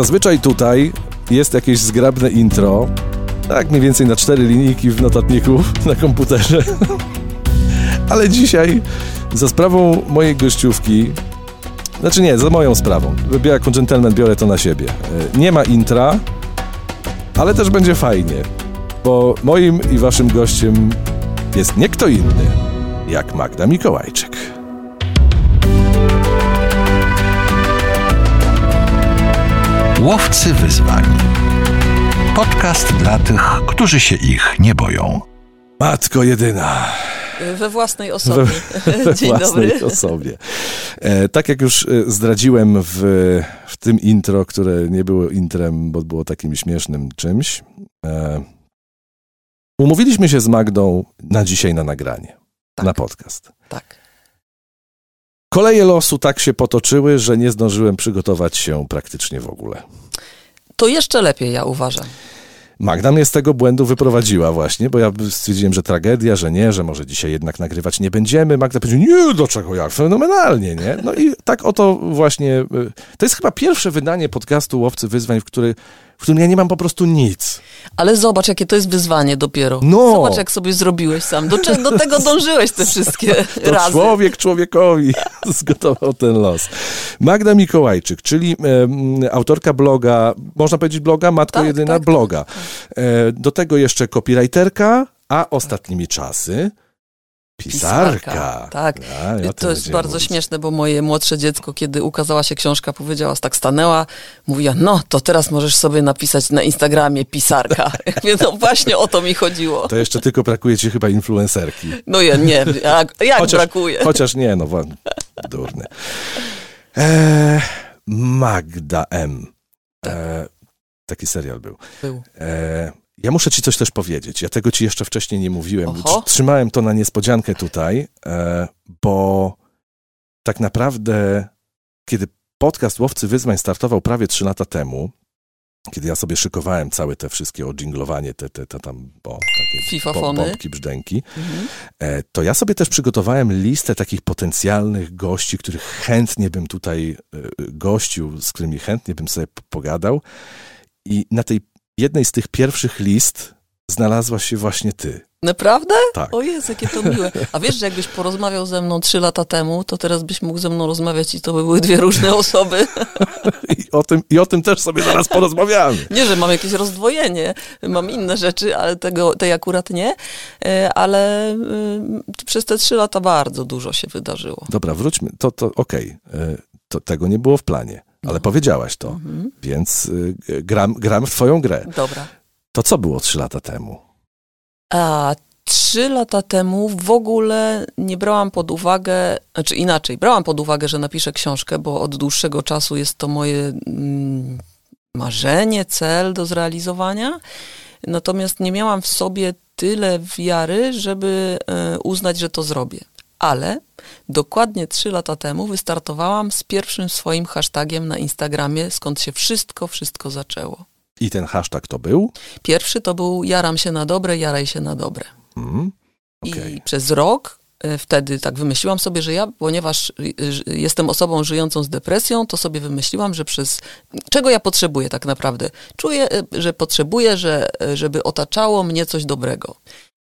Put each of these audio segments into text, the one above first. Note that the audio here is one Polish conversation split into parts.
Zazwyczaj tutaj jest jakieś zgrabne intro, tak mniej więcej na cztery linijki w notatniku na komputerze. Ale dzisiaj za sprawą mojej gościówki, znaczy nie, za moją sprawą, ja jako dżentelmen biorę to na siebie. E, Nie ma intra, ale też będzie fajnie, bo moim i waszym gościem jest nie kto inny, jak Magda Mikołajczyk. Łowcy wyzwań. Podcast dla tych, którzy się ich nie boją. Matko jedyna. We własnej osobie. we Dzień własnej dobry. osobie. E, tak jak już e, zdradziłem w, w tym intro, które nie było intrem, bo było takim śmiesznym czymś, e, umówiliśmy się z Magdą na dzisiaj na nagranie, Tak. na podcast. Tak. Koleje losu tak się potoczyły, że nie zdążyłem przygotować się praktycznie w ogóle. To jeszcze lepiej, ja uważam. Magda mnie z tego błędu wyprowadziła właśnie, bo ja stwierdziłem, że tragedia, że nie, że może dzisiaj jednak nagrywać nie będziemy. Magda powiedziała, nie, dlaczego jak, fenomenalnie, nie? No i tak oto właśnie, y, to jest chyba pierwsze wydanie podcastu Łowcy Wyzwań, w, który, w którym ja nie mam po prostu nic. Ale zobacz, jakie to jest wyzwanie dopiero. No. Zobacz, jak sobie zrobiłeś sam. Do, do tego dążyłeś te wszystkie To razy. człowiek człowiekowi zgotował ten los. Magda Mikołajczyk, czyli em, autorka bloga, można powiedzieć bloga, Matko Tak, Jedyna, tak, bloga. E, do tego jeszcze copywriterka, a ostatnimi czasy pisarka. Tak. A, ja to jest bardzo mówić. śmieszne, bo moje młodsze dziecko, kiedy ukazała się książka, powiedziała, tak stanęła, mówiła, no to teraz możesz sobie napisać na Instagramie pisarka. Mówię, no właśnie o to mi chodziło. To jeszcze tylko brakuje ci chyba influencerki. No ja nie, jak, jak brakuje. Chociaż nie, no wa- durny. E, Magda M. E, taki serial był. Był. E, ja muszę ci coś też powiedzieć. Ja tego ci jeszcze wcześniej nie mówiłem. Oho. Tr- Trzymałem to na niespodziankę tutaj, e, bo tak naprawdę, kiedy podcast Łowcy Wyzwań startował prawie trzy lata temu, kiedy ja sobie szykowałem całe te wszystkie odżinglowanie, te, te, te tam o, takie Fifafony. bombki, brzdęki, Mhm. e, to ja sobie też przygotowałem listę takich potencjalnych gości, których chętnie bym tutaj e, gościł, z którymi chętnie bym sobie pogadał. I na tej jednej z tych pierwszych list znalazła się właśnie ty. Naprawdę? Tak. O Jezu, jakie to miłe. A wiesz, że jakbyś porozmawiał ze mną trzy lata temu, to teraz byś mógł ze mną rozmawiać i to by były dwie różne osoby. I o tym, i o tym też sobie zaraz porozmawiamy. Nie, że mam jakieś rozdwojenie, mam inne rzeczy, ale tego, tej akurat nie. E, Ale y, przez te trzy lata bardzo dużo się wydarzyło. Dobra, wróćmy. To, to okej. E, To tego nie było w planie, ale powiedziałaś to, Mhm. więc y, gram, gram w twoją grę. Dobra. To co było trzy lata temu? A trzy lata temu w ogóle nie brałam pod uwagę, znaczy inaczej, brałam pod uwagę, że napiszę książkę, bo od dłuższego czasu jest to moje mm, marzenie, cel do zrealizowania. Natomiast nie miałam w sobie tyle wiary, żeby e, uznać, że to zrobię. Ale dokładnie trzy lata temu wystartowałam z pierwszym swoim hashtagiem na Instagramie, skąd się wszystko, wszystko zaczęło. I ten hashtag to był? Pierwszy to był jaram się na dobre, jaraj się na dobre. Mm, okej. I przez rok e, wtedy tak wymyśliłam sobie, że ja, ponieważ y, jestem osobą żyjącą z depresją, to sobie wymyśliłam, że przez. Czego ja potrzebuję tak naprawdę? Czuję, e, że potrzebuję, że, e, żeby otaczało mnie coś dobrego.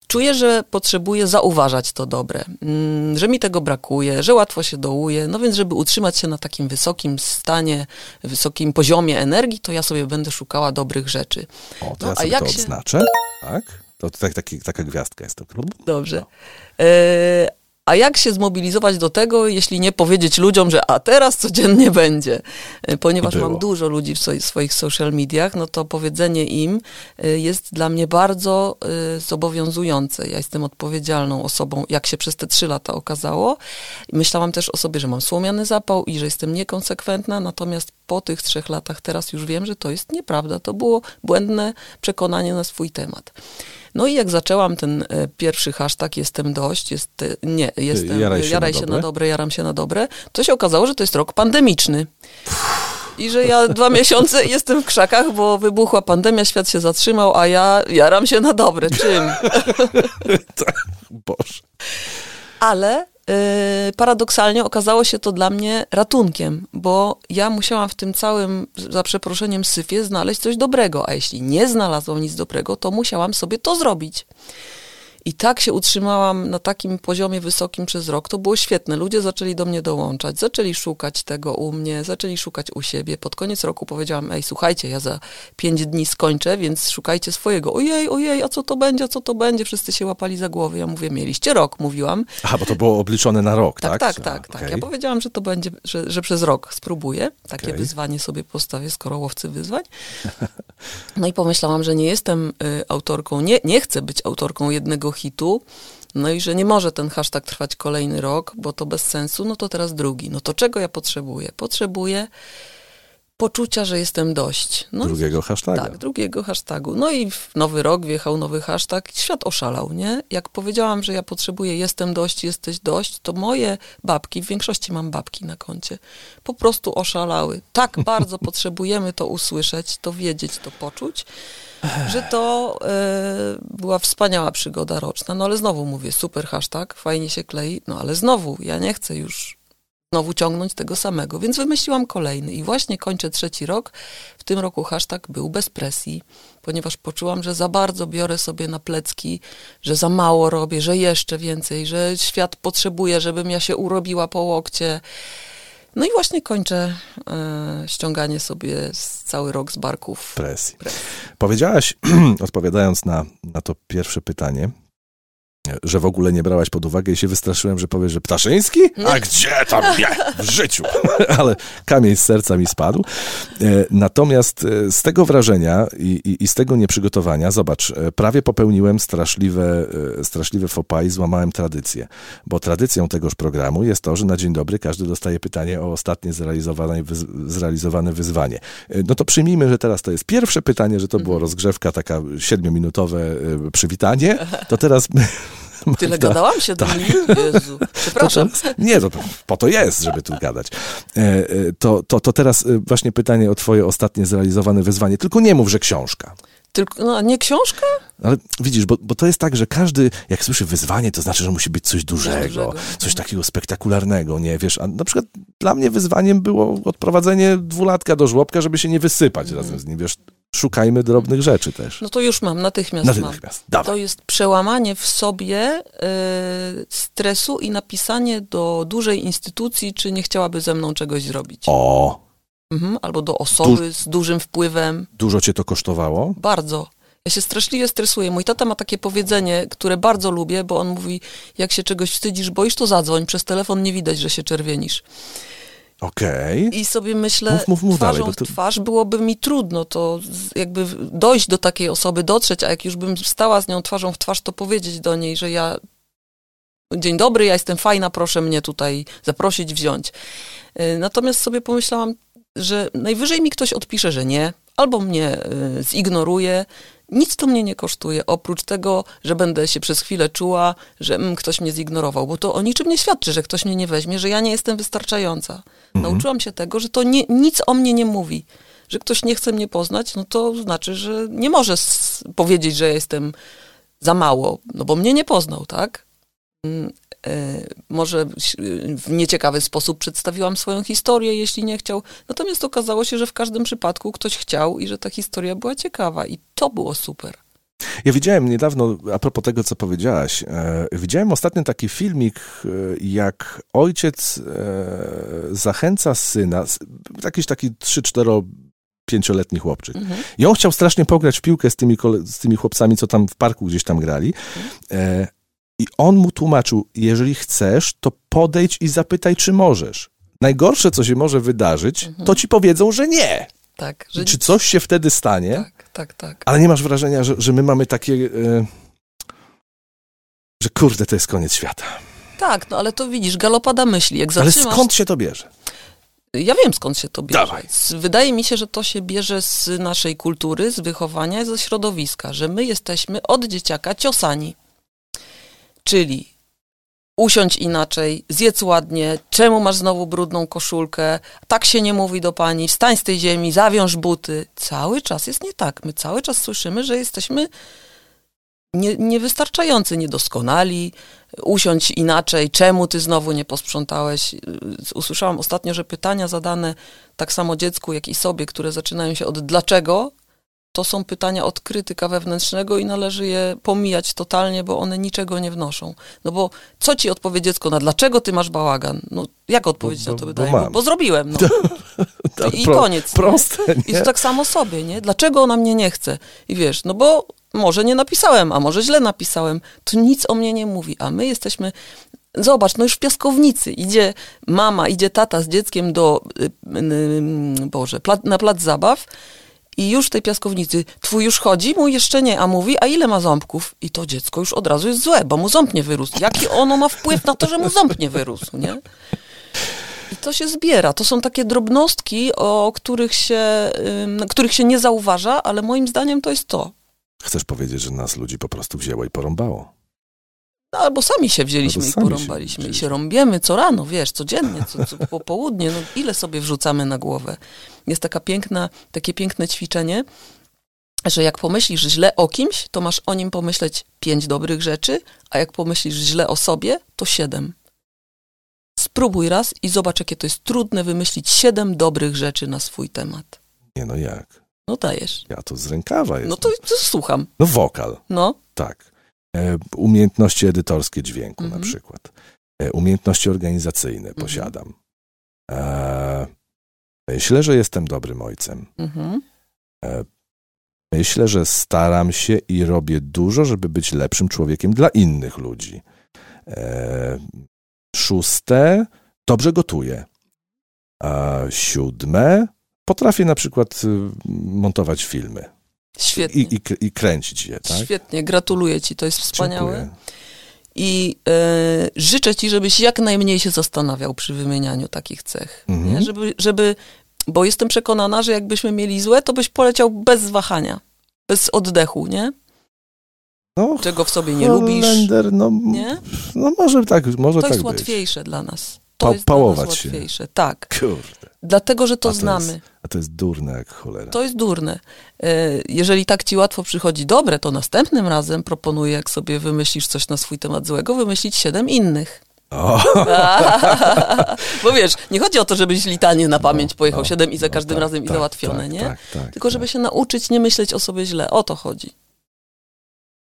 Czuję, że potrzebuję zauważać to dobre, mm, że mi tego brakuje, że łatwo się dołuje. No więc, żeby utrzymać się na takim wysokim stanie, wysokim poziomie energii, to ja sobie będę szukała dobrych rzeczy. O, to No, ja a sobie jak to się- odznaczę. Tak? To, tak, taki, taka gwiazdka jest to. Dobrze. E, a jak się zmobilizować do tego, jeśli nie powiedzieć ludziom, że a teraz codziennie będzie? E, Ponieważ było. mam dużo ludzi w swoich, social mediach, no to powiedzenie im e, jest dla mnie bardzo e, zobowiązujące. Ja jestem odpowiedzialną osobą, jak się przez te trzy lata okazało. Myślałam też o sobie, że mam słomiany zapał i że jestem niekonsekwentna, natomiast po tych trzech latach teraz już wiem, że to jest nieprawda. To było błędne przekonanie na swój temat. No i jak zaczęłam ten e, pierwszy hashtag jestem dość, jest, e, nie, jestem, jaraj się na się dobre. na dobre, jaram się na dobre, to się okazało, że to jest rok pandemiczny. I że ja dwa miesiące jestem w krzakach, bo wybuchła pandemia, świat się zatrzymał, a ja jaram się na dobre. Czym? Boże. Ale paradoksalnie okazało się to dla mnie ratunkiem, bo ja musiałam w tym całym, za przeproszeniem, syfie znaleźć coś dobrego, a jeśli nie znalazłam nic dobrego, to musiałam sobie to zrobić. I tak się utrzymałam na takim poziomie wysokim przez rok. To było świetne. Ludzie zaczęli do mnie dołączać, zaczęli szukać tego u mnie, zaczęli szukać u siebie. Pod koniec roku powiedziałam, ej, słuchajcie, ja za pięć dni skończę, więc szukajcie swojego. Ojej, ojej, a co to będzie, a co to będzie? Wszyscy się łapali za głowy. Ja mówię, mieliście rok, mówiłam. Aha, bo to było obliczone na rok, Tak, tak? tak, tak. tak. Okej. Ja powiedziałam, że to będzie, że, że przez rok spróbuję. Takie Okej. wyzwanie sobie postawię, skoro łowcy wyzwań. No i pomyślałam, że nie jestem y, autorką, nie, nie chcę być autorką jednego hitu, no i że nie może ten hashtag trwać kolejny rok, bo to bez sensu, no to teraz drugi. No to czego ja potrzebuję? Potrzebuję poczucia, że jestem dość. No, Drugiego hashtaga. tak, drugiego hashtagu. No i w nowy rok wjechał nowy hashtag. Świat oszalał, nie? Jak powiedziałam, że ja potrzebuję jestem dość, jesteś dość, to moje babki, w większości mam babki na koncie, po prostu oszalały. Tak bardzo potrzebujemy to usłyszeć, to wiedzieć, to poczuć, że to e, była wspaniała przygoda roczna. No ale znowu mówię, super hashtag, fajnie się klei, no ale znowu, ja nie chcę już znowu ciągnąć tego samego, więc wymyśliłam kolejny i właśnie kończę trzeci rok. W tym roku hashtag był bez presji, ponieważ poczułam, że za bardzo biorę sobie na plecki, że za mało robię, że jeszcze więcej, że świat potrzebuje, żebym ja się urobiła po łokcie. No i właśnie kończę e, ściąganie sobie z cały rok z barków. Presji. presji. Powiedziałaś, odpowiadając na, na to pierwsze pytanie, że w ogóle nie brałaś pod uwagę i się wystraszyłem, że powiesz, że Ptaszyński? A gdzie tam nie? W życiu. Ale kamień z serca mi spadł. E, Natomiast e, z tego wrażenia i, i, i z tego nieprzygotowania, zobacz, e, prawie popełniłem straszliwe, straszliwe pas i złamałem tradycję. Bo tradycją tegoż programu jest to, że na dzień dobry każdy dostaje pytanie o ostatnie zrealizowane, zrealizowane wyzwanie. No to przyjmijmy, że teraz to jest pierwsze pytanie, że to było rozgrzewka, taka siedmiominutowe przywitanie. To teraz Tyle Tak, gadałam się do mnie? Jezu, przepraszam. to, nie, to, to po to jest, żeby tu gadać. E, e, To, to, to teraz e, właśnie pytanie o twoje ostatnie zrealizowane wyzwanie. Tylko nie mów, że książka. Tylko, no, nie książka? Ale widzisz, bo, bo to jest tak, że każdy, jak słyszy wyzwanie, to znaczy, że musi być coś dużego, coś takiego spektakularnego, nie wiesz? A na przykład dla mnie wyzwaniem było odprowadzenie dwulatka do żłobka, żeby się nie wysypać razem z nim, wiesz? Szukajmy drobnych rzeczy też. No to już mam, natychmiast, mam. Natychmiast. Dawaj. To jest przełamanie w sobie y, stresu i napisanie do dużej instytucji, czy nie chciałaby ze mną czegoś zrobić. O, Mhm, albo do osoby z dużym wpływem. dużo cię to kosztowało? Bardzo. Ja się straszliwie stresuję. Mój tata ma takie powiedzenie, które bardzo lubię, bo on mówi, jak się czegoś wstydzisz, boisz, to zadzwoń. Przez telefon nie widać, że się czerwienisz. Okej. I sobie myślę, Mów, mów, mów twarzą dalej, w twarz byłoby mi trudno to jakby dojść do takiej osoby, dotrzeć, a jak już bym stała z nią twarzą w twarz, to powiedzieć do niej, że ja dzień dobry, ja jestem fajna, proszę mnie tutaj zaprosić, wziąć. Y, Natomiast sobie pomyślałam, że najwyżej mi ktoś odpisze, że nie, albo mnie y, zignoruje. Nic to mnie nie kosztuje, oprócz tego, że będę się przez chwilę czuła, że mm, ktoś mnie zignorował, bo to o niczym nie świadczy, że ktoś mnie nie weźmie, że ja nie jestem wystarczająca. Nauczyłam się tego, że to nie, nic o mnie nie mówi. Że ktoś nie chce mnie poznać, no to znaczy, że nie może powiedzieć, że ja jestem za mało, no bo mnie nie poznał, tak? E, Może ś- w nieciekawy sposób przedstawiłam swoją historię, jeśli nie chciał. Natomiast okazało się, że w każdym przypadku ktoś chciał i że ta historia była ciekawa i to było super. Ja widziałem niedawno, a propos tego, co powiedziałaś, e, widziałem ostatnio taki filmik, e, jak ojciec e, zachęca syna, jakiś taki 3-4 pięcioletni chłopczyk. Mhm. I on chciał strasznie pograć w piłkę z tymi, z tymi chłopcami, co tam w parku gdzieś tam grali. E, I on mu tłumaczył, jeżeli chcesz, to podejdź i zapytaj, czy możesz. Najgorsze, co się może wydarzyć, Mhm. to ci powiedzą, że nie. Tak, że Czy coś się wtedy stanie? tak, tak, tak. Ale nie masz wrażenia, że, że my mamy takie, e, że kurde, to jest koniec świata. Tak, no ale to widzisz, galopada myśli. Jak Ale zatrzymasz skąd się to bierze? Ja wiem skąd się to bierze. Dawaj. Wydaje mi się, że to się bierze z naszej kultury, z wychowania, ze środowiska, że my jesteśmy od dzieciaka ciosani. Czyli usiądź inaczej, zjedz ładnie, czemu masz znowu brudną koszulkę, tak się nie mówi do pani, wstań z tej ziemi, zawiąż buty. Cały czas jest nie tak. My cały czas słyszymy, że jesteśmy nie, niewystarczający, niedoskonali, usiądź inaczej, czemu ty znowu nie posprzątałeś. Usłyszałam ostatnio, że pytania zadane tak samo dziecku, jak i sobie, które zaczynają się od dlaczego, to są pytania od krytyka wewnętrznego i należy je pomijać totalnie, bo one niczego nie wnoszą. No bo co ci odpowie dziecko na dlaczego ty masz bałagan? No jak odpowiedzieć Bo- na to pytanie? bo Bo, bo zrobiłem, no. To I pro- koniec. nie? Proste, I nie? to tak samo sobie, nie? Dlaczego ona mnie nie chce? I wiesz, no bo może nie napisałem, a może źle napisałem. To nic o mnie nie mówi, a my jesteśmy... Zobacz, no już w piaskownicy idzie mama, idzie tata z dzieckiem do, y, y, Boże, pla, na plac zabaw i już w tej piaskownicy, twój już chodzi? Mój jeszcze nie, a mówi, a ile ma ząbków? I to dziecko już od razu jest złe, bo mu ząb nie wyrósł. Jaki ono ma wpływ na to, że mu ząb nie wyrósł, nie? I to się zbiera. To są takie drobnostki, o których się, których się nie zauważa, ale moim zdaniem to jest to. Chcesz powiedzieć, że nas ludzi po prostu wzięło i porąbało. No, albo sami się wzięliśmy Albo i sami się porąbaliśmy. I się rąbiemy co rano, wiesz, codziennie, co, co po południe. No, ile sobie wrzucamy na głowę? Jest taka piękna, takie piękne ćwiczenie, że jak pomyślisz źle o kimś, to masz o nim pomyśleć pięć dobrych rzeczy, a jak pomyślisz źle o sobie, to siedem. Spróbuj raz i zobacz, jakie to jest trudne wymyślić siedem dobrych rzeczy na swój temat. Nie no jak? No dajesz. Ja to z rękawa jest. No to, to słucham. No wokal, No, tak. E, umiejętności edytorskie dźwięku Mhm. na przykład. E, umiejętności organizacyjne Mhm. posiadam. E, myślę, że jestem dobrym ojcem. mhm. E, myślę, że staram się i robię dużo, żeby być lepszym człowiekiem dla innych ludzi. E, szóste, dobrze gotuję. A siódme, potrafię na przykład y, montować filmy świetnie. i, i, i kręcić je, tak? Świetnie, gratuluję ci, to jest wspaniałe. Dziękuję. I e, życzę ci, żebyś jak najmniej się zastanawiał przy wymienianiu takich cech. Mhm. Żeby, żeby, bo jestem przekonana, że jakbyśmy mieli złe, to byś poleciał bez wahania, bez oddechu, nie? No, Czego w sobie nie lubisz, Holender, no, nie? no może tak, może To tak jest być. łatwiejsze dla nas. To Pa- jest nas pałować się. łatwiejsze, tak. Kurde, Dlatego, że to, A to znamy. jest- a to jest durne jak cholera. To jest durne. E, Jeżeli tak ci łatwo przychodzi dobre, to następnym razem proponuję, jak sobie wymyślisz coś na swój temat złego, wymyślić siedem innych. O, Bo wiesz, nie chodzi o to, żebyś litanie na pamięć pojechał no, siedem i za no każdym tak, razem i tak, załatwione, tak, nie? Tak, tak, Tylko żeby tak. się nauczyć nie myśleć o sobie źle. O to chodzi.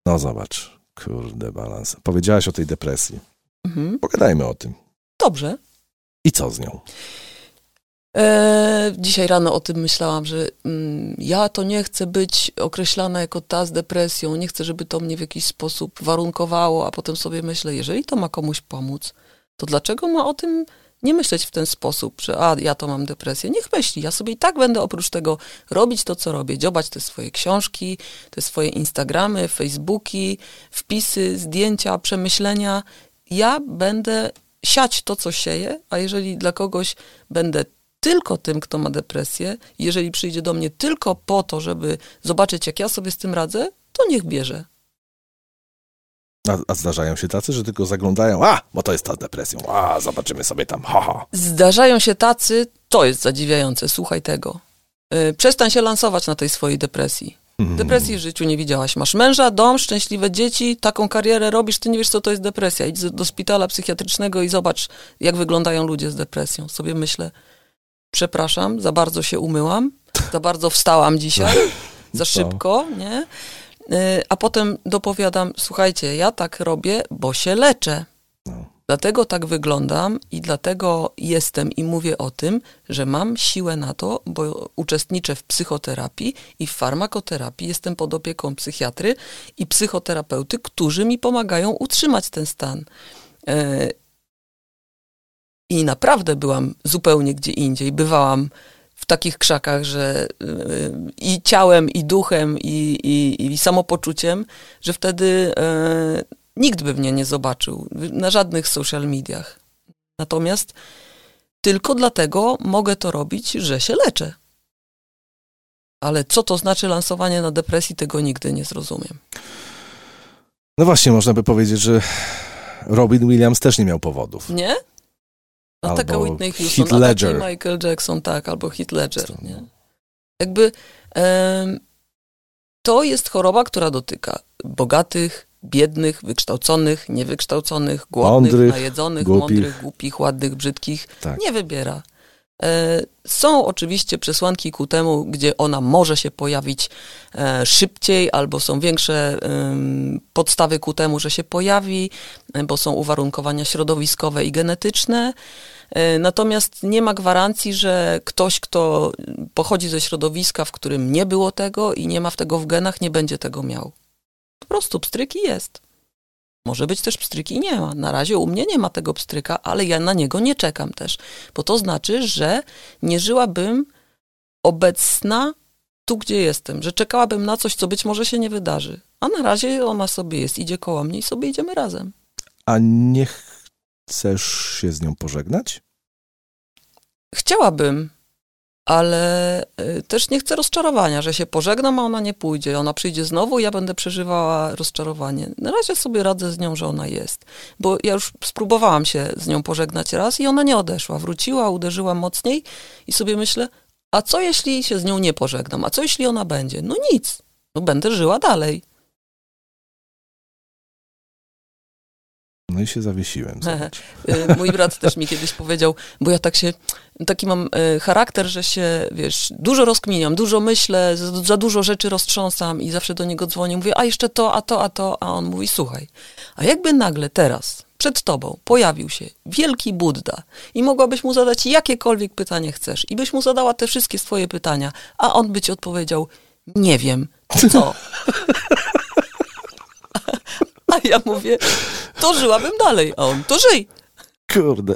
No zobacz, kurde balans. Powiedziałaś o tej depresji. Mhm. Pogadajmy o tym. Dobrze. I co z nią? E, dzisiaj rano o tym myślałam, że mm, ja to nie chcę być określana jako ta z depresją, nie chcę, żeby to mnie w jakiś sposób warunkowało, a potem sobie myślę, jeżeli to ma komuś pomóc, to dlaczego ma o tym nie myśleć w ten sposób, że a, ja to mam depresję. Niech myśli, ja sobie i tak będę oprócz tego robić to, co robię, dziobać te swoje książki, te swoje Instagramy, Facebooki, wpisy, zdjęcia, przemyślenia. Ja będę siać to, co sieję, a jeżeli dla kogoś będę tylko tym, kto ma depresję, jeżeli przyjdzie do mnie tylko po to, żeby zobaczyć, jak ja sobie z tym radzę, to niech bierze. A, a zdarzają się tacy, że tylko zaglądają, a, bo to jest ta z depresją, a, zobaczymy sobie tam, ha, ha. Zdarzają się tacy, to jest zadziwiające, słuchaj tego. Yy, przestań się lansować na tej swojej depresji. Mhm. Depresji w życiu nie widziałaś. Masz męża, dom, szczęśliwe dzieci, taką karierę robisz, ty nie wiesz, co to jest depresja. Idź do- szpitala psychiatrycznego i zobacz, jak wyglądają ludzie z depresją. Sobie myślę, przepraszam, za bardzo się umyłam, za bardzo wstałam dzisiaj, za szybko, nie? Yy, A potem dopowiadam, słuchajcie, ja tak robię, bo się leczę. Dlatego tak wyglądam i dlatego jestem i mówię o tym, że mam siłę na to, bo uczestniczę w psychoterapii i w farmakoterapii. Jestem pod opieką psychiatry i psychoterapeuty, którzy mi pomagają utrzymać ten stan. E, I naprawdę byłam zupełnie gdzie indziej. Bywałam w takich krzakach, że y, i ciałem, i duchem, i, i, i samopoczuciem, że wtedy e, nikt by mnie nie zobaczył na żadnych social mediach. Natomiast tylko dlatego mogę to robić, że się leczę. Ale co to znaczy lansowanie na depresji, tego nigdy nie zrozumiem. No właśnie, można by powiedzieć, że Robin Williams też nie miał powodów. Nie? A Albo taka Whitney Heath Houston, a taki Ledger. Michael Jackson, tak, albo Heath Ledger, nie? no. Jakby em, To jest choroba, która dotyka bogatych, biednych, wykształconych, niewykształconych, głodnych, Mądrych, najedzonych, głupich. mądrych, głupich, ładnych, brzydkich. Tak. Nie wybiera. E, Są oczywiście przesłanki ku temu, gdzie ona może się pojawić e, szybciej, albo są większe podstawy ku temu, że się pojawi, e, bo są uwarunkowania środowiskowe i genetyczne. Natomiast nie ma gwarancji, że ktoś, kto pochodzi ze środowiska, w którym nie było tego i nie ma w tego w genach, nie będzie tego miał. Po prostu pstryk i jest. Może być też pstryk i nie ma. Na razie u mnie nie ma tego pstryka, ale ja na niego nie czekam też, bo to znaczy, że nie żyłabym obecna tu, gdzie jestem, że czekałabym na coś, co być może się nie wydarzy. A na razie ona sobie jest, idzie koło mnie i sobie idziemy razem. A nie chcesz się z nią pożegnać? Chciałabym, ale y, też nie chcę rozczarowania, że się pożegnam, a ona nie pójdzie. Ona przyjdzie znowu i ja będę przeżywała rozczarowanie. Na razie sobie radzę z nią, że ona jest. Bo ja już spróbowałam się z nią pożegnać raz i ona nie odeszła. Wróciła, uderzyła mocniej i sobie myślę, a co jeśli się z nią nie pożegnam? A co jeśli ona będzie? No nic. No będę żyła dalej. No i się zawiesiłem. Y, Mój brat też mi kiedyś powiedział, bo ja tak się, taki mam y, charakter, że się, wiesz, dużo rozkminiam, dużo myślę, za, dużo rzeczy roztrząsam i zawsze do niego dzwonię, mówię, a jeszcze to, a to, a to, a on mówi, słuchaj, a jakby nagle teraz przed tobą pojawił się wielki Buddha i mogłabyś mu zadać jakiekolwiek pytanie chcesz i byś mu zadała te wszystkie swoje pytania, a on by ci odpowiedział, nie wiem, co? A ja mówię, to żyłabym dalej, a on, to żyj. Kurde,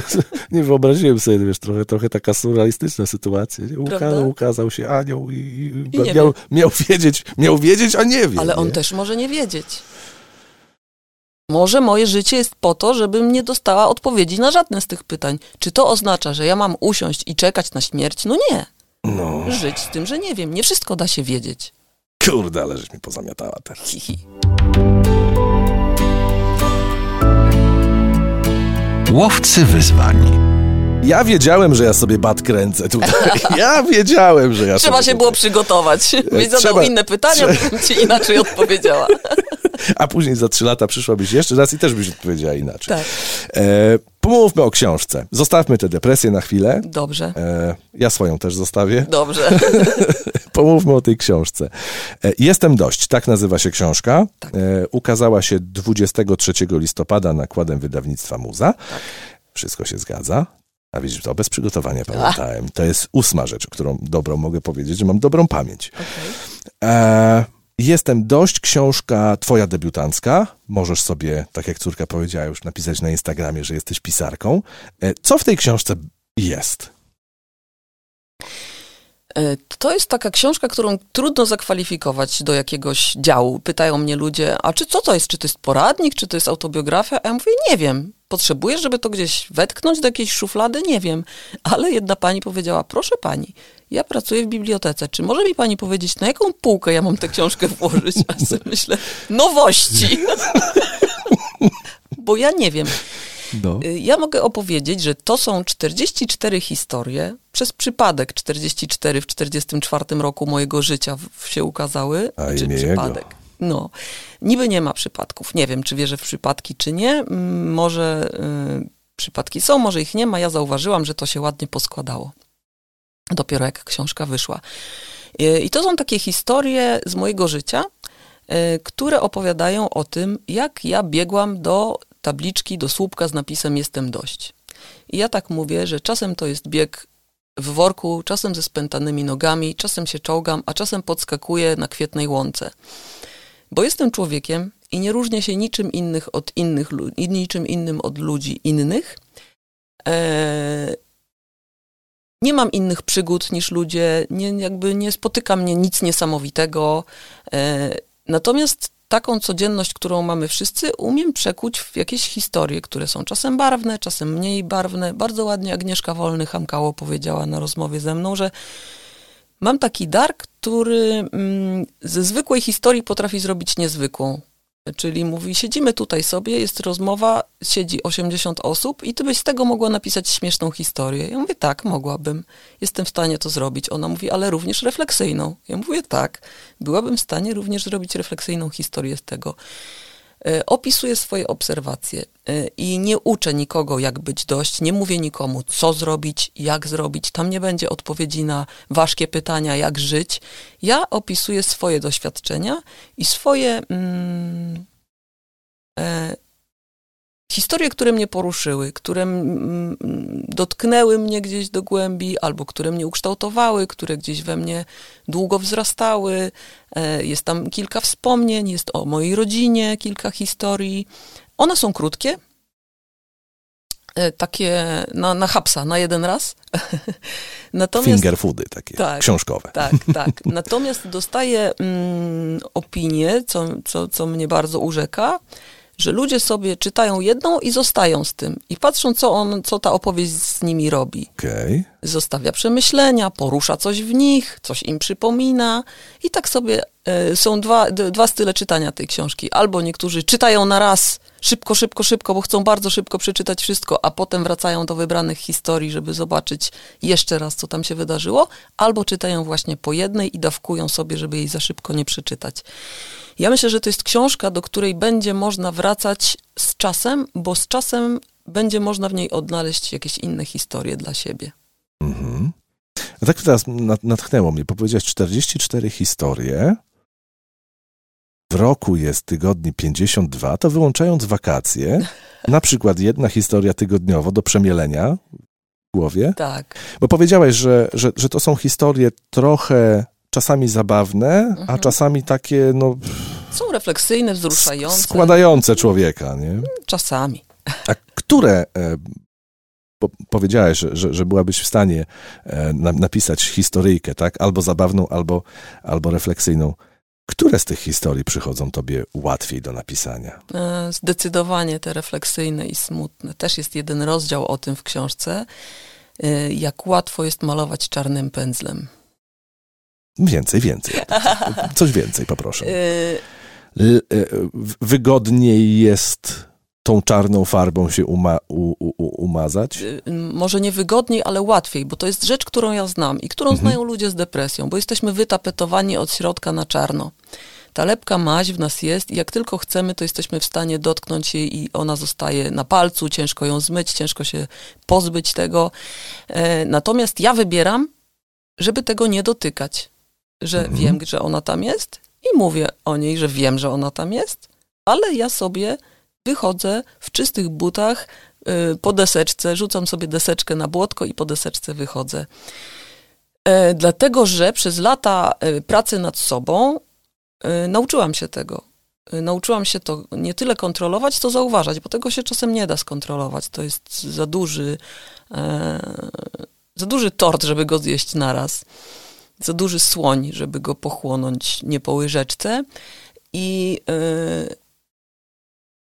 nie wyobraziłem sobie, wiesz, trochę, trochę taka surrealistyczna sytuacja. Prawda? Ukazał, się anioł i, i, I miał, miał wiedzieć, miał wiedzieć, a nie wie. Ale on nie? też może nie wiedzieć. Może moje życie jest po to, żebym nie dostała odpowiedzi na żadne z tych pytań. Czy to oznacza, że ja mam usiąść i czekać na śmierć? No nie. No, Żyć z tym, że nie wiem. Nie wszystko da się wiedzieć. Kurde, ale żeś mi pozamiatała teraz. Hi, hi. Łowcy wyzwań. Ja wiedziałem, że ja sobie bat kręcę tutaj. Ja wiedziałem, że ja Trzeba się tutaj... było przygotować. Byś zadał trzeba- inne pytania, bym ci inaczej odpowiedziała. A później za trzy lata przyszłabyś jeszcze raz i też byś odpowiedziała inaczej. Tak. E, pomówmy o książce. Zostawmy tę depresję na chwilę. Dobrze. E, ja swoją też zostawię. Dobrze. Pomówmy o tej książce. E, Jestem dość, tak nazywa się książka. Tak. E, ukazała się 23 listopada nakładem wydawnictwa Muza. Tak. Wszystko się zgadza. A widzisz, to bez przygotowania pamiętałem. To jest ósma rzecz, którą dobrą mogę powiedzieć, że mam dobrą pamięć. Okej. E, Jestem dość, książka twoja debiutancka. Możesz sobie, tak jak córka powiedziała, już napisać na Instagramie, że jesteś pisarką. E, Co w tej książce jest? E, To jest taka książka, którą trudno zakwalifikować do jakiegoś działu. Pytają mnie ludzie, a czy co to jest? Czy to jest poradnik, czy to jest autobiografia? A ja mówię, nie wiem. Potrzebujesz, żeby to gdzieś wetknąć do jakiejś szuflady? Nie wiem. Ale jedna pani powiedziała, proszę pani, ja pracuję w bibliotece. Czy może mi pani powiedzieć, na jaką półkę ja mam tę książkę włożyć? A ja sobie myślę, nowości. Bo ja nie wiem. No. Y, Ja mogę opowiedzieć, że to są 44 historie. Przez przypadek 44 w 44 roku mojego życia się ukazały. A czy jego. przypadek? No, niby nie ma przypadków. Nie wiem, czy wierzę w przypadki, czy nie. Mm, Może y, przypadki są, może ich nie ma. Ja zauważyłam, że to się ładnie poskładało. Dopiero jak książka wyszła. Y, I to są takie historie z mojego życia, y, które opowiadają o tym, jak ja biegłam do tabliczki, do słupka z napisem Jestem dość. I ja tak mówię, że czasem to jest bieg w worku, czasem ze spętanymi nogami, czasem się czołgam, a czasem podskakuję na kwietnej łące. Bo jestem człowiekiem i nie różnię się niczym, innych od innych, niczym innym od ludzi innych. Eee, nie mam innych przygód niż ludzie, nie, jakby nie spotyka mnie nic niesamowitego. E, natomiast taką codzienność, którą mamy wszyscy, umiem przekuć w jakieś historie, które są czasem barwne, czasem mniej barwne. Bardzo ładnie Agnieszka Wolny-Hamkało powiedziała na rozmowie ze mną, że mam taki dar, który mm, ze zwykłej historii potrafi zrobić niezwykłą. Czyli mówi, siedzimy tutaj sobie, jest rozmowa, siedzi 80 osób i ty byś z tego mogła napisać śmieszną historię. Ja mówię, tak, mogłabym. Jestem w stanie to zrobić. Ona mówi, ale również refleksyjną. Ja mówię, tak, byłabym w stanie również zrobić refleksyjną historię z tego. E, opisuję swoje obserwacje e, i nie uczę nikogo, jak być dość, nie mówię nikomu, co zrobić, jak zrobić. Tam nie będzie odpowiedzi na ważkie pytania, jak żyć. Ja opisuję swoje doświadczenia i swoje mm, e, historie, które mnie poruszyły, które dotknęły mnie gdzieś do głębi, albo które mnie ukształtowały, które gdzieś we mnie długo wzrastały. E, jest tam kilka wspomnień, jest o mojej rodzinie kilka historii. One są krótkie, e, takie na, na hapsa, na jeden raz. Natomiast, Finger foody takie, tak, książkowe. Tak, tak. Natomiast dostaję mm, opinię, co, co, co mnie bardzo urzeka, że ludzie sobie czytają jedną i zostają z tym. I patrzą, co, on, co ta opowieść z nimi robi. Okay. Zostawia przemyślenia, porusza coś w nich, coś im przypomina. I tak sobie y, są dwa, dwa style czytania tej książki. Albo niektórzy czytają na raz, szybko, szybko, szybko, bo chcą bardzo szybko przeczytać wszystko, a potem wracają do wybranych historii, żeby zobaczyć jeszcze raz, co tam się wydarzyło. Albo czytają właśnie po jednej i dawkują sobie, żeby jej za szybko nie przeczytać. Ja myślę, że to jest książka, do której będzie można wracać z czasem, bo z czasem będzie można w niej odnaleźć jakieś inne historie dla siebie. Mhm. Tak teraz natchnęło mnie, powiedziałeś 44 historie. W roku jest tygodni 52, to wyłączając wakacje, na przykład jedna historia tygodniowo do przemielenia w głowie. Tak. Bo powiedziałeś, że, że, że to są historie trochę czasami zabawne, mhm. a czasami takie, no... Są refleksyjne, wzruszające. Składające człowieka, nie? Czasami. A które, e, bo powiedziałeś, że, że, że byłabyś w stanie e, napisać historyjkę, tak? Albo zabawną, albo, albo refleksyjną. Które z tych historii przychodzą tobie łatwiej do napisania? E, zdecydowanie te refleksyjne i smutne. Też jest jeden rozdział o tym w książce, jak łatwo jest malować czarnym pędzlem. Więcej, więcej. Coś więcej, poproszę. E, wygodniej jest tą czarną farbą się uma, u, u, umazać? Y, może nie wygodniej, ale łatwiej, bo to jest rzecz, którą ja znam i którą mhm. znają ludzie z depresją, bo jesteśmy wytapetowani od środka na czarno. Ta lepka maź w nas jest i jak tylko chcemy, to jesteśmy w stanie dotknąć jej i ona zostaje na palcu, ciężko ją zmyć, ciężko się pozbyć tego. E, natomiast ja wybieram, żeby tego nie dotykać że mhm. wiem, że ona tam jest i mówię o niej, że wiem, że ona tam jest, ale ja sobie wychodzę w czystych butach y, po deseczce, rzucam sobie deseczkę na błotko i po deseczce wychodzę. E, dlatego, że przez lata y, pracy nad sobą y, nauczyłam się tego. Nauczyłam się to nie tyle kontrolować, co zauważać, bo tego się czasem nie da skontrolować. To jest za duży, e, za duży tort, żeby go zjeść naraz za duży słoń, żeby go pochłonąć nie po łyżeczce. I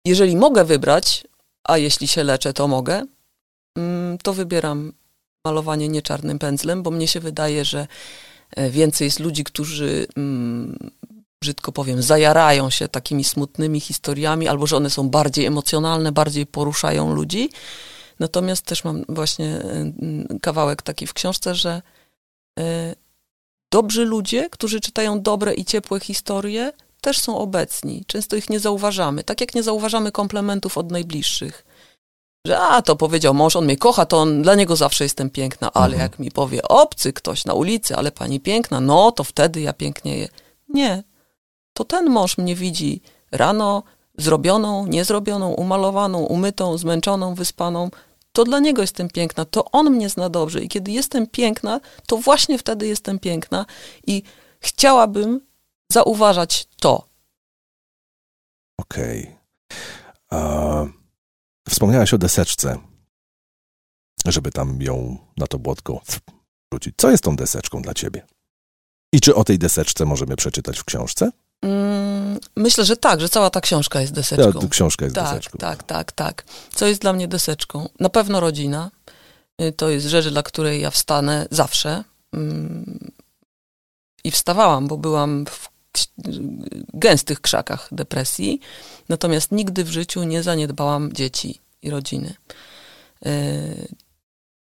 jeżeli mogę wybrać, a jeśli się leczę, to mogę, yy, to wybieram malowanie nie czarnym pędzlem, bo mnie się wydaje, że e, więcej jest ludzi, którzy, yy, brzydko powiem, zajarają się takimi smutnymi historiami, albo że one są bardziej emocjonalne, bardziej poruszają ludzi. Natomiast też mam właśnie y, kawałek taki w książce, że y, dobrzy ludzie, którzy czytają dobre i ciepłe historie, też są obecni. Często ich nie zauważamy. Tak jak nie zauważamy komplementów od najbliższych. Że a, to powiedział mąż, on mnie kocha, to on, dla niego zawsze jestem piękna, ale mhm. jak mi powie obcy ktoś na ulicy, ale pani piękna, no to wtedy ja pięknieję. Nie. To ten mąż mnie widzi rano, zrobioną, niezrobioną, umalowaną, umytą, zmęczoną, wyspaną to dla niego jestem piękna, to on mnie zna dobrze i kiedy jestem piękna, to właśnie wtedy jestem piękna i chciałabym zauważać to. Okej. Okay. Wspomniałaś o deseczce, żeby tam ją na to błotko wrzucić. Co jest tą deseczką dla ciebie? I czy o tej deseczce możemy przeczytać w książce? Mm, myślę, że tak, że cała ta książka jest deseczką. Ta książka jest tak, deseczką. Tak, tak, tak. Co jest dla mnie deseczką? Na pewno rodzina. Y, to jest rzecz, dla której ja wstanę zawsze. Mm, I wstawałam, bo byłam w gęstych krzakach depresji. Natomiast nigdy w życiu nie zaniedbałam dzieci i rodziny.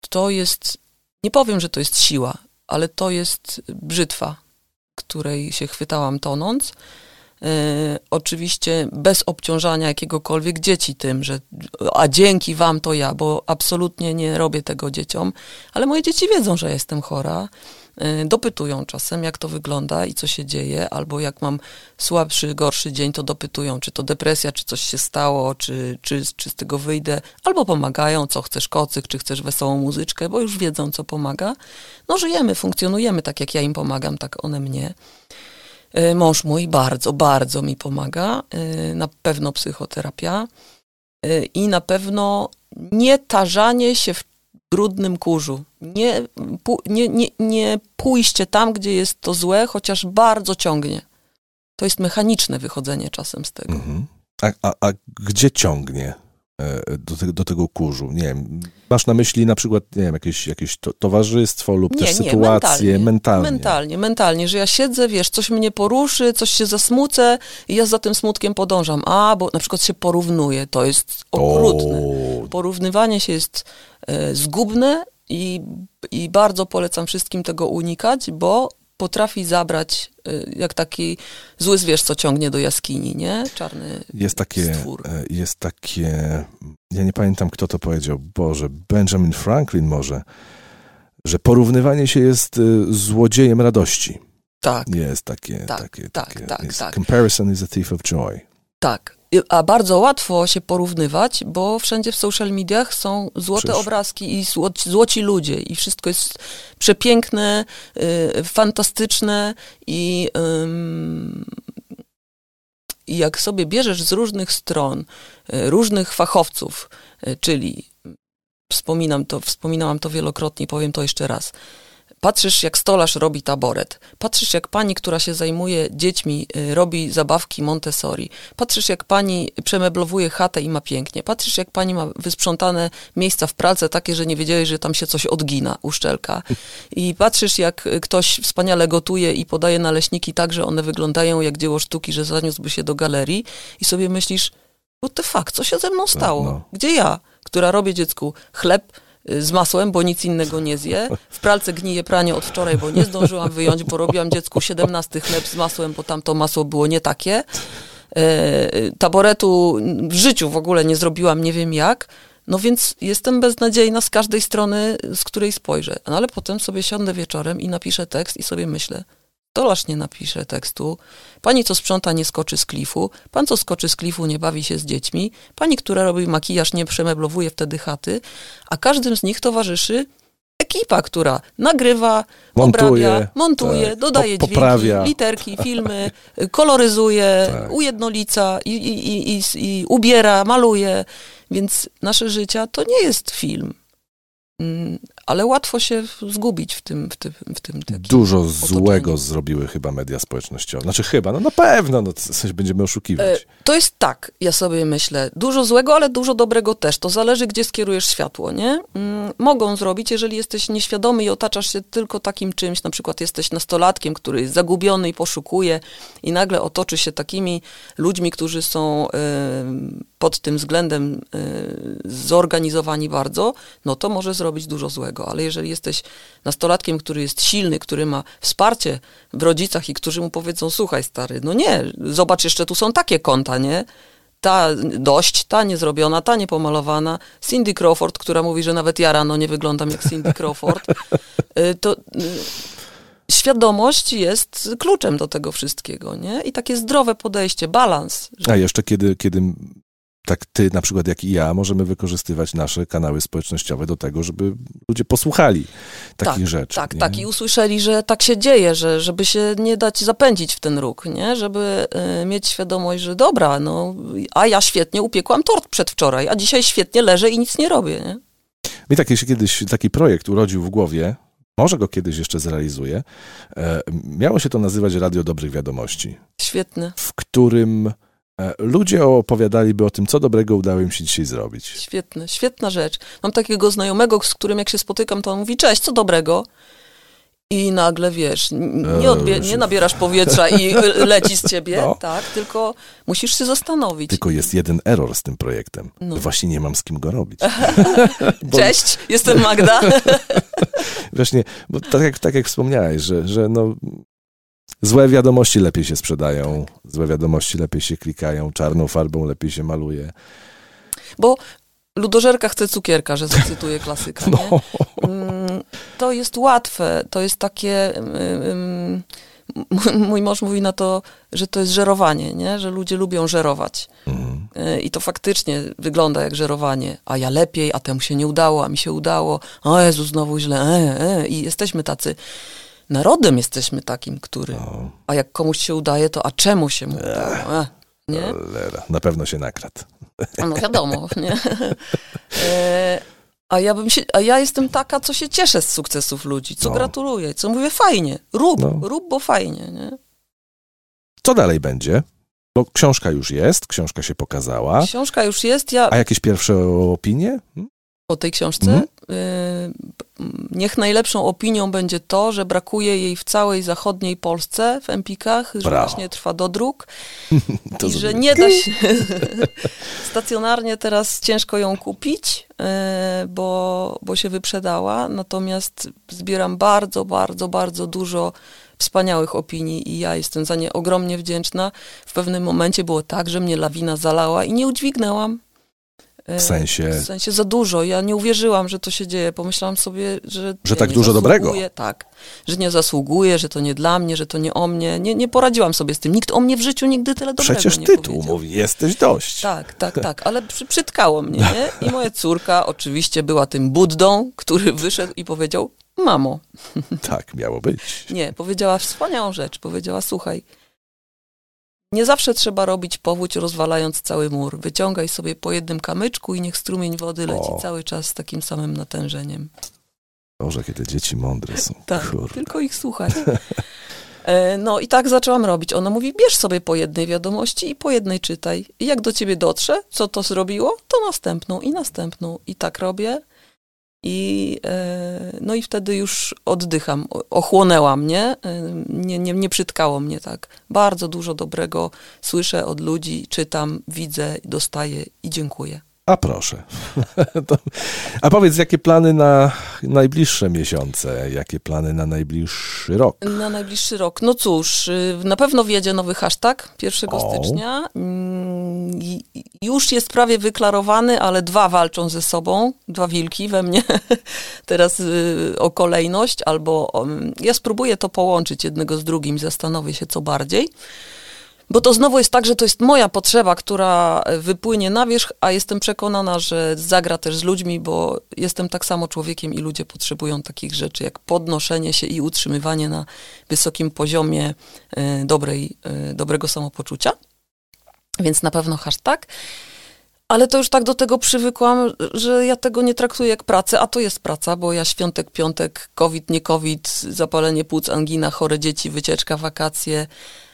To jest, nie powiem, że to jest siła, ale to jest brzytwa, której się chwytałam tonąc. E, oczywiście bez obciążania jakiegokolwiek dzieci tym, że a dzięki wam to ja, bo absolutnie nie robię tego dzieciom, ale moje dzieci wiedzą, że jestem chora. E, dopytują czasem, jak to wygląda i co się dzieje, albo jak mam słabszy, gorszy dzień, to dopytują, czy to depresja, czy coś się stało, czy, czy, czy z tego wyjdę, albo pomagają, co chcesz kocyk, czy chcesz wesołą muzyczkę, bo już wiedzą, co pomaga. No żyjemy, funkcjonujemy tak, jak ja im pomagam, tak one mnie. E, mąż mój bardzo, bardzo mi pomaga. E, na pewno psychoterapia i na pewno nie tarzanie się w brudnym kurzu. Nie, nie, nie, nie pójście tam, gdzie jest to złe, chociaż bardzo ciągnie. To jest mechaniczne wychodzenie czasem z tego. Mhm. A, a, a gdzie ciągnie? E, do, te, do tego kurzu? Nie wiem, masz na myśli na przykład, nie wiem, jakieś, jakieś to, towarzystwo lub nie, też nie, sytuację mentalnie, mentalnie. Mentalnie, mentalnie, że ja siedzę, wiesz, coś mnie poruszy, coś się zasmucę i ja za tym smutkiem podążam. A, bo na przykład się porównuję, to jest okrutne. O. Porównywanie się jest e, zgubne i, i bardzo polecam wszystkim tego unikać, bo potrafi zabrać, y, jak taki zły zwierz, co ciągnie do jaskini, nie? Czarny jest takie, stwór. E, jest takie, ja nie pamiętam, kto to powiedział, Boże, Benjamin Franklin może, że porównywanie się jest y, złodziejem radości. Tak. Jest takie, tak, takie, tak, takie, tak, tak. Comparison is a thief of joy. Tak, a bardzo łatwo się porównywać, bo wszędzie w social mediach są złote Przecież. obrazki i złoci, złoci, ludzie i wszystko jest przepiękne, y, fantastyczne i, i jak sobie bierzesz z różnych stron y, różnych fachowców, y, czyli wspominam to, wspominałam to wielokrotnie, powiem to jeszcze raz, Patrzysz, jak stolarz robi taboret. Patrzysz, jak pani, która się zajmuje dziećmi, y, robi zabawki Montessori. Patrzysz, jak pani przemeblowuje chatę i ma pięknie. Patrzysz, jak pani ma wysprzątane miejsca w pracy takie, że nie wiedziałeś, że tam się coś odgina, uszczelka. I patrzysz, jak ktoś wspaniale gotuje i podaje naleśniki tak, że one wyglądają jak dzieło sztuki, że zaniósłby się do galerii i sobie myślisz, what the fuck, co się ze mną stało? No. Gdzie ja, która robię dziecku chleb, z masłem, bo nic innego nie zje. W pralce gnije pranie od wczoraj, bo nie zdążyłam wyjąć, bo robiłam dziecku 17 chleb z masłem, bo tamto masło było nie takie. E, taboretu w życiu w ogóle nie zrobiłam, nie wiem jak. No więc jestem beznadziejna z każdej strony, z której spojrzę. No ale potem sobie siądę wieczorem i napiszę tekst i sobie myślę, Stolarz nie napisze tekstu, pani co sprząta nie skoczy z klifu, pan co skoczy z klifu nie bawi się z dziećmi, pani, która robi makijaż nie przemeblowuje wtedy chaty, a każdym z nich towarzyszy ekipa, która nagrywa, montuje, obrabia, montuje, tak, dodaje po, dźwięki, literki, filmy, koloryzuje, tak. ujednolica i, i, i, i ubiera, maluje. Więc nasze życia to nie jest film. Mm, ale łatwo się zgubić w tym, w tym, w tym Dużo otoczeniu. złego zrobiły chyba media społecznościowe. Znaczy chyba, no na pewno, no sensie będziemy oszukiwać. E, to jest tak, ja sobie myślę, dużo złego, ale dużo dobrego też. To zależy, gdzie skierujesz światło, nie? Mm, mogą zrobić, jeżeli jesteś nieświadomy i otaczasz się tylko takim czymś, na przykład jesteś nastolatkiem, który jest zagubiony i poszukuje i nagle otoczy się takimi ludźmi, którzy są pod tym względem zorganizowani bardzo, no to może zrobić dużo złego. Ale jeżeli jesteś nastolatkiem, który jest silny, który ma wsparcie w rodzicach i którzy mu powiedzą, słuchaj stary, no nie, zobacz, jeszcze tu są takie konta, nie? Ta dość, ta niezrobiona, ta niepomalowana. Cindy Crawford, która mówi, że nawet ja rano nie wyglądam jak Cindy Crawford. Y, to y, świadomość jest kluczem do tego wszystkiego, nie? I takie zdrowe podejście, balans. Że... A jeszcze kiedy, kiedy tak ty na przykład jak i ja możemy wykorzystywać nasze kanały społecznościowe do tego, żeby ludzie posłuchali takich tak, rzeczy. Tak, nie? tak i usłyszeli, że tak się dzieje, że żeby się nie dać zapędzić w ten róg, nie? Żeby y, mieć świadomość, że dobra, no a ja świetnie upiekłam tort przedwczoraj, a dzisiaj świetnie leżę i nic nie robię, nie? Mi taki się kiedyś taki projekt urodził w głowie, może go kiedyś jeszcze zrealizuję. E, miało się to nazywać Radio Dobrych Wiadomości. Świetne. W którym ludzie opowiadaliby o tym, co dobrego udało im się dzisiaj zrobić. Świetne, świetna rzecz. Mam takiego znajomego, z którym jak się spotykam, to on mówi, cześć, co dobrego? I nagle wiesz, nie, odbie- nie nabierasz powietrza i leci z ciebie, No. tak, tylko musisz się zastanowić. Tylko jest jeden error z tym projektem. No. Właśnie nie mam z kim go robić. Cześć, jestem Magda. Właśnie, bo tak jak, tak jak wspomniałeś, że, że no, złe wiadomości lepiej się sprzedają, złe wiadomości lepiej się klikają, czarną farbą lepiej się maluje. Bo ludożerka chce cukierka, że zacytuję klasyka? No, Mm, To jest łatwe, to jest takie... ym, ym, m- Mój mąż mówi na to, że to jest żerowanie, nie? że ludzie lubią żerować. mhm. Y, I to faktycznie wygląda jak żerowanie. A ja lepiej, a temu się nie udało, a mi się udało. O Jezu, znowu źle. E, e. I jesteśmy tacy. Narodem jesteśmy takim, który. no, A jak komuś się udaje, to a czemu się mu udało? E, nie? na pewno się nakradł. No wiadomo, nie? E, a ja bym się, a ja jestem taka, co się cieszę z sukcesów ludzi, co No. gratuluję, co mówię fajnie, rób, No. rób, bo fajnie, nie? Co dalej będzie? Bo książka już jest, książka się pokazała. Książka już jest, ja A jakieś pierwsze opinie? Hmm? o tej książce. Mhm. Niech najlepszą opinią będzie to, że brakuje jej w całej zachodniej Polsce, w Empikach, że Brawo. właśnie trwa dodruk To i że zrobię. nie da się stacjonarnie teraz ciężko ją kupić, y, bo, bo się wyprzedała, natomiast zbieram bardzo, bardzo, bardzo dużo wspaniałych opinii i ja jestem za nie ogromnie wdzięczna. W pewnym momencie było tak, że mnie lawina zalała i nie udźwignęłam. Y, W sensie, w sensie za dużo. Ja nie uwierzyłam, że to się dzieje. Pomyślałam sobie, że. Że ja tak dużo dobrego. zasługuję, Tak. Że nie zasługuję, że to nie dla mnie, że to nie o mnie. Nie, nie poradziłam sobie z tym. Nikt o mnie w życiu nigdy tyle dobrego przecież nie tytuł powiedział. mówi, jesteś dość. Tak, tak, tak, ale przy, przytkało mnie, nie? I moja córka oczywiście była tym Buddą, który wyszedł i powiedział, mamo, Tak miało być. nie, powiedziała wspaniałą rzecz, powiedziała, słuchaj, nie zawsze trzeba robić powódź rozwalając cały mur. Wyciągaj sobie po jednym kamyczku i niech strumień wody leci O. cały czas z takim samym natężeniem. Boże, te dzieci mądre są. Tak, Kurde. tylko ich słuchać. E, No i tak zaczęłam robić. Ona mówi, bierz sobie po jednej wiadomości i po jednej czytaj. I jak do ciebie dotrze, co to zrobiło, to następną i następną. I tak robię. I, e, no i wtedy już oddycham. O- Ochłonęłam, nie? E, nie, nie? Nie przytkało mnie tak. Bardzo dużo dobrego słyszę od ludzi, czytam, widzę, dostaję i dziękuję. A proszę. A powiedz, jakie plany na najbliższe miesiące? Jakie plany na najbliższy rok? Na najbliższy rok. No cóż, y, na pewno wjedzie nowy hashtag 1 O. stycznia. Mm, Już jest prawie wyklarowany, ale dwa walczą ze sobą, dwa wilki we mnie. Teraz y, o kolejność, albo mm, ja spróbuję to połączyć jednego z drugim, zastanowię się co bardziej. Bo to znowu jest tak, że to jest moja potrzeba, która e, wypłynie na wierzch, a jestem przekonana, że zagra też z ludźmi, bo jestem tak samo człowiekiem i ludzie potrzebują takich rzeczy jak podnoszenie się i utrzymywanie na wysokim poziomie e, dobrej, e, dobrego samopoczucia. Więc na pewno hashtag. Ale to już tak do tego przywykłam, że ja tego nie traktuję jak pracę, a to jest praca, bo ja świątek, piątek, COVID, nie COVID, zapalenie płuc, angina, chore dzieci, wycieczka, wakacje,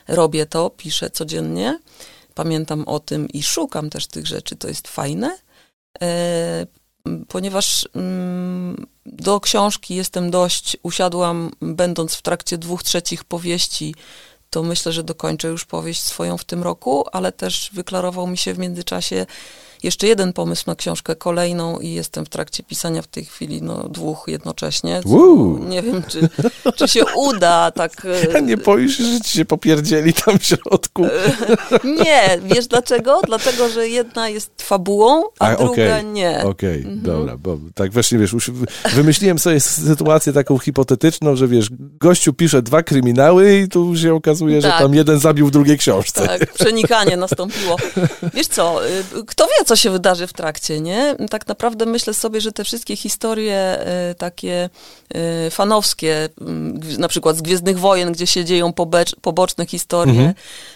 robię to, piszę codziennie, pamiętam o tym i szukam też tych rzeczy, to jest fajne, e, ponieważ mm, do książki jestem dość, usiadłam, będąc w trakcie dwóch trzecich powieści, to myślę, że dokończę już powieść swoją w tym roku, ale też wyklarował mi się w międzyczasie jeszcze jeden pomysł na książkę kolejną i jestem w trakcie pisania w tej chwili no, dwóch jednocześnie. Nie wiem, czy, czy się uda tak... e, Nie boisz się, że ci się popierdzieli tam w środku? Nie, wiesz dlaczego? Dlatego, że jedna jest fabułą, a, A, druga okej, nie. Okej, Mhm. dobra, bo tak właśnie wiesz, wymyśliłem sobie sytuację taką hipotetyczną, że wiesz, gościu pisze dwa kryminały i tu się okazuje, że Tak. tam jeden zabił w drugiej książce. Tak, przenikanie nastąpiło. Wiesz co, y, kto wie, co się wydarzy w trakcie, nie? Tak naprawdę myślę sobie, że te wszystkie historie y, takie y, fanowskie, y, na przykład z Gwiezdnych Wojen, gdzie się dzieją pobecz, poboczne historie, Mhm.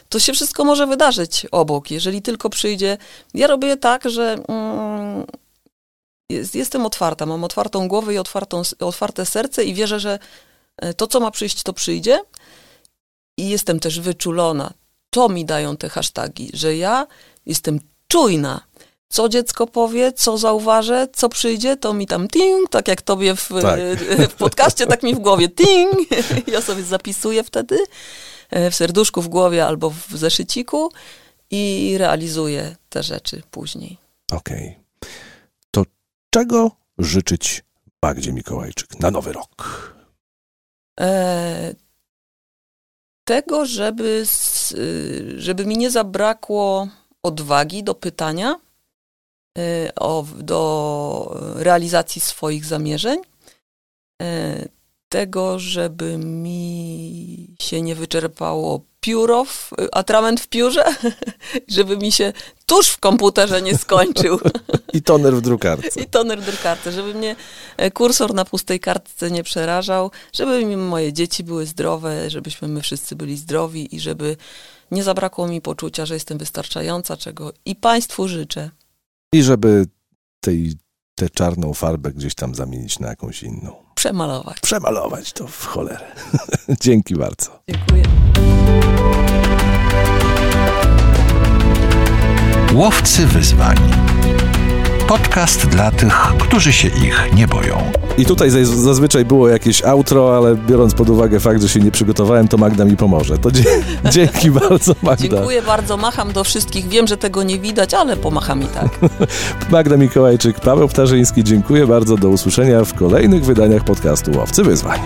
to się wszystko może wydarzyć obok, jeżeli tylko przyjdzie. Ja robię tak, że mm, jest, jestem otwarta, mam otwartą głowę i otwartą, otwarte serce i wierzę, że e, to, co ma przyjść, to przyjdzie. I jestem też wyczulona. To mi dają te hasztagi, że ja jestem czujna. Co dziecko powie, co zauważę, co przyjdzie, to mi tam ting, tak jak tobie w, Tak. w podcaście, tak mi w głowie ting. Ja sobie zapisuję wtedy e, w serduszku, w głowie albo w zeszyciku i realizuję te rzeczy później. Okej. To czego życzyć Magdzie Mikołajczyk na nowy rok? E, tego, żeby, y, żeby mi nie zabrakło odwagi do pytania, o, do realizacji swoich zamierzeń, e, tego, żeby mi się nie wyczerpało pióro, w, atrament w piórze, żeby mi się tuż w komputerze nie skończył. I toner w drukarce. I toner drukarty, żeby mnie e, kursor na pustej kartce nie przerażał, żeby mi moje dzieci były zdrowe, żebyśmy my wszyscy byli zdrowi i żeby nie zabrakło mi poczucia, że jestem wystarczająca, czego i Państwu życzę. I żeby tej, tę czarną farbę gdzieś tam zamienić na jakąś inną. Przemalować. Przemalować to w cholerę. Dzięki bardzo. Dziękuję. Łowcy wyzwań. Podcast dla tych, którzy się ich nie boją. I tutaj zaz- zazwyczaj było jakieś outro, ale biorąc pod uwagę fakt, że się nie przygotowałem, to Magda mi pomoże. To dzie- dzięki bardzo, Magda. Dziękuję bardzo, macham do wszystkich. Wiem, że tego nie widać, ale pomacham i tak. Magda Mikołajczyk, Paweł Ptarzyński, dziękuję bardzo. Do usłyszenia w kolejnych wydaniach podcastu Łowcy Wyzwań.